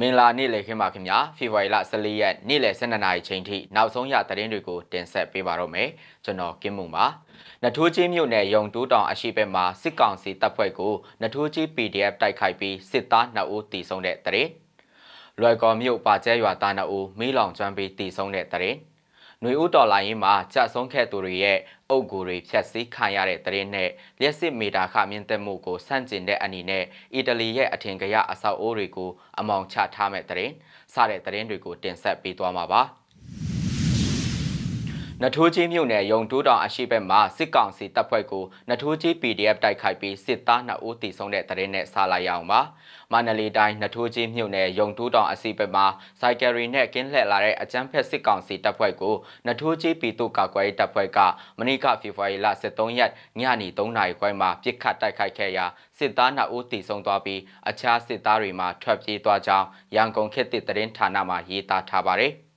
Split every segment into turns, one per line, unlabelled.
မင်္ဂလာနေ့လည်ခင်းပါခင်ဗျာဖေဖော်ဝါရီလ14ရက်နေ့လည်12နာရီချိန်ထိနောက်ဆုံးရသတင်းတွေကိုတင်ဆက်ပေးပါတော့မယ်ကျွန်တော်ကင်းမုံပါနထိုးချင်းမြို့နယ်ရုံတိုးတောင်အရှိဘက်မှာစစ်ကောင်စီတပ်ဖွဲ့ကိုနထိုးချင်း PDF တိုက်ခိုက်ပြီးစစ်သား2ဦးတီဆုံးတဲ့တဲ့လွယ်ကော်မြို့ပါကျဲရွာသား2ဦးမီးလောင်ကျွမ်းပြီးတီဆုံးတဲ့တဲ့ ຫນွေဦးတော်လိုင်းရင်မှာကြဆုံးခဲ့သူတွေရဲ့အုပ်ကိုယ်တွေဖြတ်စည်းခံရတဲ့တရင်နဲ့လျှက်စစ်မီတာခမြင့်တက်မှုကိုဆန့်ကျင်တဲ့အနေနဲ့အီတလီရဲ့အထင်ကရအဆောက်အဦတွေကိုအမောင်ချထားမဲ့တရင်စတဲ့တရင်တွေကိုတင်ဆက်ပေးသွားမှာပါ။ နထိုးကြီးမြို့နယ်ရုံတိုးတောင်အရှိဘက်မှာစစ်ကောင်စီတပ်ဖွဲ့ကိုနထိုးကြီး PDF တိုက်ခိုက်ပြီးစစ်သား2ဦးတီဆုံးတဲ့တရင်နဲ့ဆာလိုက်ရအောင်ပါမန္တလေးတိုင်းနထိုးကြီးမြို့နယ်ရုံတိုးတောင်အရှိဘက်မှာစိုက်ကယ်ရီနဲ့ကင်းလှည့်လာတဲ့အကြမ်းဖက်စစ်ကောင်စီတပ်ဖွဲ့ကိုနထိုးကြီးပြည်သူ့ကာကွယ်ရေးတပ်ဖွဲ့ကမနေ့ကဖေဖော်ဝါရီလ23ရက်ညနေ3နာရီခွဲမှာပြစ်ခတ်တိုက်ခိုက်ခဲ့ရာစစ်သား2ဦးတီဆုံးသွားပြီးအခြားစစ်သားတွေမှာထွက်ပြေးသွားကြောင်းရန်ကုန်ခေတ်သစ်သတင်းဌာနမှရေးသားထားပါတယ်။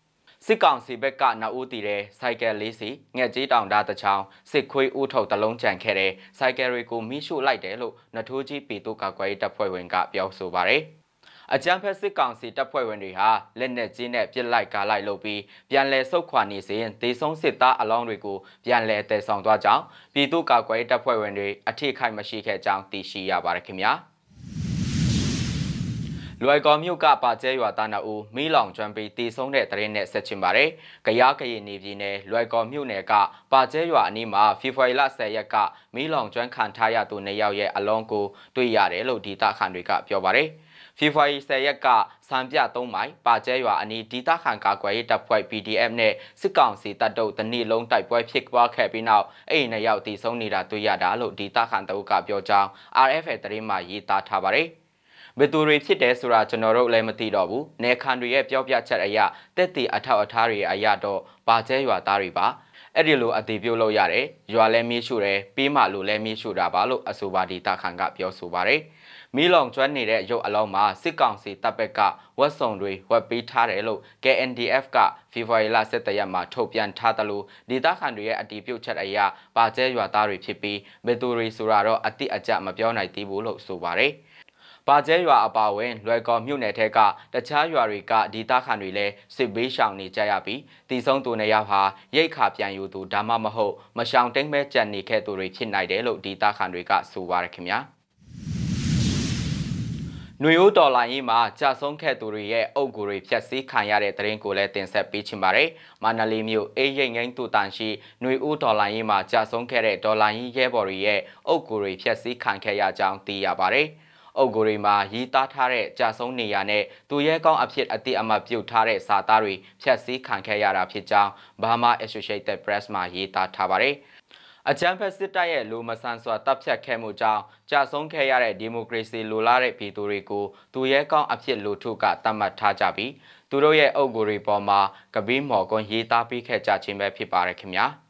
စစ်ကောင်စီဘက်ကနှအူးတီတဲ့စိုက်ကယ်လေးစီငှက်ကြီးတောင်သားတစ်ချောင်းစစ်ခွေးဦးထုတ်တလုံးကြံခဲ့တဲ့စိုက်ကယ်တွေကိုမိရှို့လိုက်တယ်လို့နထိုးကြီးပြည်သူ့ကာကွယ်ရေးတပ်ဖွဲ့ဝင်ကပြောဆိုပါတယ်အကြမ်းဖက်စစ်ကောင်စီတပ်ဖွဲ့ဝင်တွေဟာလက်နက်ကြီးနဲ့ပစ်လိုက်ကားလိုက်လုပ်ပြီးပြန်လည်ဆုတ်ခွာနေစဉ်ဒေဆုံးစစ်သားအလောင်းတွေကိုပြန်လည်တည်ဆောင်သွားကြောင်းပြည်သူ့ကာကွယ်ရေးတပ်ဖွဲ့ဝင်တွေအထိခိုက်မရှိခဲ့ကြောင်းသိရှိရပါတယ်ခင်ဗျာ။ လွယ်ကော်မြို့ကပါကျဲရွာသားနှအူမီးလောင်ကျွမ်းပြီးတည်ဆုံးတဲ့တရင်နဲ့ဆက်ချင်ပါတယ်။ကြရကရင်နေပြည်နယ်လွယ်ကော်မြို့နယ်ကပါကျဲရွာအနီးမှာဖေဖော်ဝါရီလ10ရက်ကမီးလောင်ကျွမ်းခံထားရသူနှစ်ယောက်ရဲ့အလုံးကိုတွေ့ရတယ်လို့ဒေတာခန်တွေကပြောပါတယ်။ဖေဖော်ဝါရီ10ရက်ကစံပြ3မိုင်ပါကျဲရွာအနီးဒေတာခန်ကာကွယ်ရေးတပ်ဖွဲ့ PDF နဲ့စစ်ကောင်စီတပ်တို့တနေ့လုံးတိုက်ပွဲဖြစ်ပွားခဲ့ပြီးနောက်အဲ့ဒီနှစ်ယောက်တည်ဆုံးနေတာတွေ့ရတာလို့ဒေတာခန်တို့ကပြောကြောင်း RFA သတင်းမှရေးသားထားပါတယ်။ ဘယ်သူတွေဖြစ်တယ်ဆိုတာကျွန်တော်တို့လည်းမသိတော့ဘူး။နေခံတွေရဲ့ပြောပြချက်အရတက်တီအထောက်အထားတွေအရတော့ဘာကျဲရွာသားတွေပါ။အဲ့ဒီလိုအသေးပြုတ်လို့ရတယ်။ရွာလည်းမြေးရှုတယ်။ပေးမှလို့လည်းမြေးရှုတာပါလို့အဆိုပါဒီတာခန်ကပြောဆိုပါတယ်။မီးလောင်ကျွမ်းနေတဲ့ရုပ်အလုံးမှာစစ်ကောင်စီတပ်ဘက်ကဝက်စုံတွေဝက်ပေးထားတယ်လို့ KNDF ကဖေဖော်ဝါရီလ17ရက်မှာထုတ်ပြန်ထားတယ်လို့ဒေသခံတွေရဲ့အတီးပြုတ်ချက်အရာပါကျဲရွာသားတွေဖြစ်ပြီးဘယ်သူတွေဆိုတာတော့အတိအကျမပြောနိုင်သေးဘူးလို့ဆိုပါတယ်။ ပါကျဲရွာအပါဝင်လွယ်ကော်မြို့နယ်ထက်ကတခြားရွာတွေကဒေသခံတွေလည်းစစ်ဘေးရှောင်နေကြရပြီးတည်ဆုံးသူနှစ်ယောက်ဟာရိတ်ခါပြန်ယူသူဒါမှမဟုတ်မရှောင်တိမ်မဲကြံနေခဲ့သူတွေဖြစ်နိုင်တယ်လို့ဒေသခံတွေကဆိုပါရခင်ဗျာနွေဦးဒေါ်လာရင်းမှာကြာဆုံးခဲ့သူတွေရဲ့အုပ်ကိုယ်တွေဖြတ်စည်းခံရတဲ့တရင်ကိုလည်းတင်ဆက်ပေးချင်ပါတယ်။မန္တလေးမြို့အေးရိတ်ငိမ့်တူတန်ရှိနွေဦးဒေါ်လာရင်းမှာကြာဆုံးခဲ့တဲ့ဒေါ်လာရင်းရဲဘော်တွေရဲ့အုပ်ကိုယ်တွေဖြတ်စည်းခံခဲ့ရကြောင်းသိရပါတယ်။ အုပ်ကိုယ်တွေမှာရီးသားထားတဲ့ကြာဆုံးနေရနဲ့သူရဲကောင်းအဖြစ်အတိအမှတ်ပြုတ်ထားတဲ့စာသားတွေဖြတ်စည်းခံခဲ့ရတာဖြစ်ကြောင်း Burma Associated Press မှာရေးသားထားပါတယ်။အကြမ်းဖက်စစ်တပ်ရဲ့လူမဆန်စွာတပ်ဖြတ်ခဲ့မှုကြောင့်ကြာဆုံးခဲ့ရတဲ့ဒီမိုကရေစီလိုလားတဲ့ပြည်သူတွေကိုသူရဲကောင်းအဖြစ်လူထုကတတ်မှတ်ထားကြပြီးသူတို့ရဲ့အုပ်ကိုယ်တွေပေါ်မှာကပီးမော်ကွန်ရေးသားပေးခဲ့ကြခြင်းပဲဖြစ်ပါတယ်ခင်ဗျာ။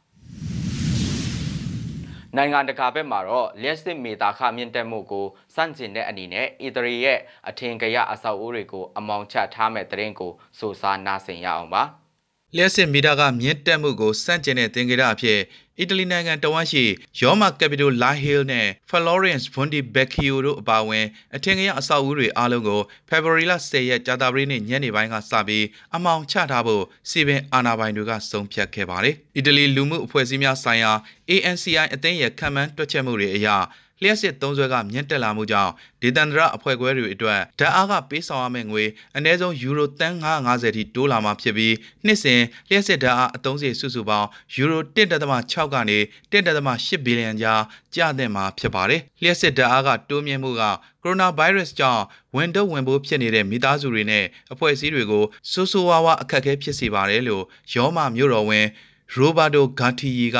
နိုင်ငံတကာဘက်မှာတော့လျှက်စစ်မေတာခမြင့်တက်မှုကိုစန့်ကျင်တဲ့အနေနဲ့အီတရီရဲ့အထင်ကရအဆောက်အဦတွေကိုအမောင်ချထားမဲ့တဲ့ရင်ကိုစူစားနားဆင်ရအောင်ပါ။
လျှက်စစ်မီတာကမြင့်တက်မှုကိုစန့်ကျင်တဲ့သင်္ကေတအဖြစ်အီတလီနိုင်ငံတဝမ်းရှိရောမာကက်ပီတိုလာဟီးနဲ့ဖလော်ရန့်စ်ဘွန်ဒီဘက်ကီယိုတို့အပါအဝင်အထင်ကရအဆောက်အဦတွေအားလုံးကိုဖေဖော်ဝါရီလ10ရက်ကြာသပတေးနေ့ညနေပိုင်းကစပြီးအမောင်ချထားဖို့စီပင်အာဏာပိုင်တွေကဆုံးဖြတ်ခဲ့ပါတယ်။အီတလီလူမှုအဖွဲ့အစည်းများဆိုင်ရာ ANCI အသင်းရဲ့ခံမှန်းတွက်ချက်မှုတွေအရ လျှက်စစ်သုံးဆွဲကမြင့်တက်လာမှုကြောင့်ဒေသန္တရအဖွဲ့ခွဲတွေအတွက်ဓာတ်အားကပေးဆောင်ရမယ့်ငွေအနည်းဆုံးယူရိုတန်950ထိတိုးလာမှာဖြစ်ပြီးနှစ်စဉ်လျှက်စစ်ဓာတ်အားအသုံးစရိတ်စုစုပေါင်းယူရို1.6ကနေ1.8ဘီလီယံကြားကျသင့်မှာဖြစ်ပါတယ်။လျှက်စစ်ဓာတ်အားကတိုးမြင့်မှုကကိုရိုနာဗိုင်းရပ်စ်ကြောင့်ဝန်တုပ်ဝန်ပိုးဖြစ်နေတဲ့မိသားစုတွေနဲ့အဖွဲ့အစည်းတွေကိုဆိုးဆိုးဝါးဝါအခက်အခဲဖြစ်စေပါတယ်လို့ရောမမြို့တော်ဝန် ရိုဘာတိုဂါတီယီက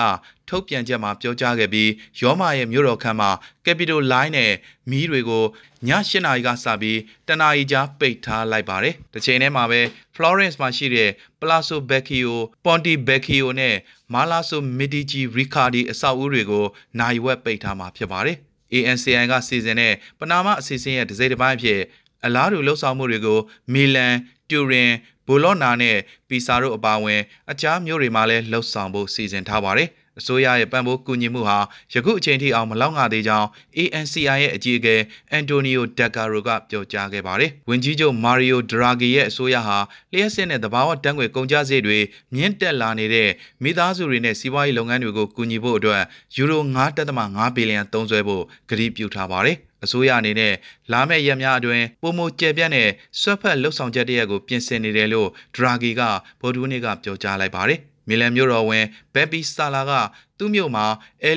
ထုတ်ပြန်ချက်မှာပြောကြားခဲ့ပြီးရောမာရဲ့မြို့တော်ခန်းမှာ Capital Line နဲ့မီးတွေကိုည8နာရီကစပြီးတနာရီကြာပိတ်ထားလိုက်ပါတယ်။တစ်ချိန်တည်းမှာပဲ Florence မှာရှိတဲ့ Palazzo Vecchio, Ponte Vecchio နဲ့ Palazzo Medici Riccardi အဆောက်အဦတွေကိုနိုင်ဝက်ပိတ်ထားမှာဖြစ်ပါတယ်။ ANCI ကစီစဉ်တဲ့ပနာမအစီအစဉ်ရဲ့ဒစိတစ်ပိုင်းအဖြစ်အလားတူလှုပ်ဆောင်မှုတွေကိုမီလန်၊တူရင် ဘိုလော့နာနဲ့ပီဆာတို့အပါအဝင်အခြားမြို့တွေမှာလည်းလှုပ်ဆောင်ဖို့စီစဉ်ထားပါတယ်။အစိုးရရဲ့ပံ့ပိုးကူညီမှုဟာယခုအချိန်ထိအောင်မလောက်ငါသေးကြောင်း ANCI ရဲ့အကြီးအကဲအန်တိုနီယိုဒက်ကာရိုကပြောကြားခဲ့ပါတယ်။ဝန်ကြီးချုပ်မာရီယိုဒရာဂီရဲ့အစိုးရဟာလျှက်စစ်နဲ့တဘာဝတန်းငွေကုန်ကျစရိတ်တွေမြင့်တက်လာနေတဲ့မိသားစုတွေနဲ့စီးပွားရေးလုပ်ငန်းတွေကိုကူညီဖို့အတွက်ယူရို9.5ဘီလီယံသုံးစွဲဖို့ကတိပြုထားပါတယ်။ အစိုးရအနေနဲ့လာမယ့်ရက်များအတွင်းပုံမကျယ်ပြန့်တဲ့ဆွတ်ဖက်လှုပ်ဆောင်ချက်တရက်ကိုပြင်ဆင်နေတယ်လို့ဒရာဂီကဗိုလ်ဒူးနေ့ကပြောကြားလိုက်ပါတယ်။မီလန်မြို့တော်ဝင်ဘက်ပီစတာလာကသူ့မြို့မှာ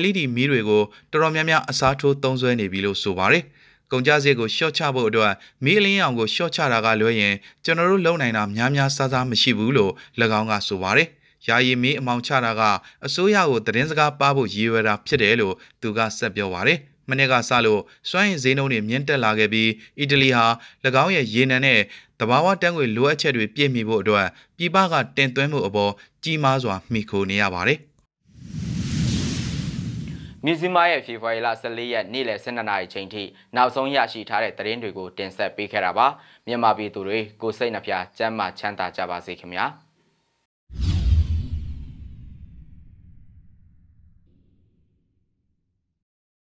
LED မီးတွေကိုတော်တော်များများအစားထိုးသုံးစွဲနေပြီလို့ဆိုပါတယ်။ကုန်ကြစည်ကိုရှော့ချဖို့အတွက်မီးအလင်းရောင်ကိုရှော့ချတာကလွဲရင်ကျွန်တော်တို့လုံနိုင်တာများများစားစားမရှိဘူးလို့၎င်းကဆိုပါတယ်။ယာယီမီးအမောင်ချတာကအစိုးရကိုသတင်းစကားပါဖို့ရည်ရွယ်တာဖြစ်တယ်လို့သူကဆက်ပြောပါတယ်။ မနေ့ကစလို့စွမ်းရည်ဈေးနှုန်းတွေမြင့်တက်လာခဲ့ပြီးအီတလီဟာ၎င်းရဲ့ရေနံနဲ့တဘာဝတန်းငွေလိုအပ်ချက်တွေပြည့်မီဖို့အတွက်ပြည်ပကတင်သွင်းမှုအပေါ်ကြီးမားစွာမှီခိုနေရပါတယ်
မြစည်းမရဲ့ဖေဖော်ဝါရီလ14ရက်နေ့လယ်12နာရီချိန်ထိနောက်ဆုံးရရှိထားတဲ့သတင်းတွေကိုတင်ဆက်ပေးခဲ့တာပါမြန်မာပြည်သူတွေကိုစိတ်နှပြချမ်းသာချမ်းသာကြပါစေခင်ဗျာ။